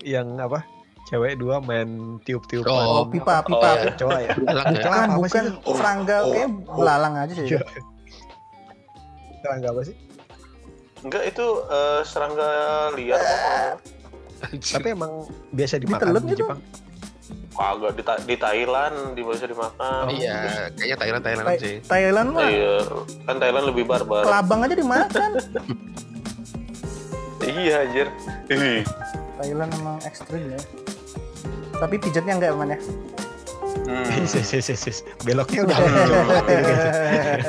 Yang apa? Cewek dua main tiup-tiupan. Oh, oh pipa Oh, pipa iya. Coba ya. Ya. Bukan bukan? Oh, serangga oh, kayak oh. belalang aja sih Iya. Serangga apa sih? Enggak itu eh, serangga liar kok. Tapi emang biasa dimakan di gitu? Jepang. Kagak di, di Thailand di bisa dimakan. Iya, kayaknya Thailand Thailand Thai- sih. Thailand mah Iya, kan Thailand lebih barbar. kelabang aja dimakan Iya anjir. Thailand emang ekstrim ya tapi pijatnya enggak aman ya Hmm. Sis, sis, sis, sis. Beloknya udah Hmm. gitu.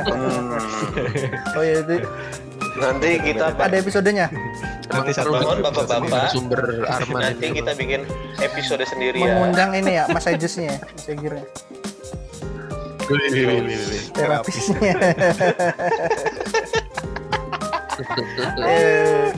Hmm. oh ya itu Nanti kita ada episodenya Emang Nanti satu- bapak-bapak. sumber Arman nanti kita bikin episode sendiri ya. mengundang ini ya Mas Ajesnya Mas Egirnya terapisnya Eh,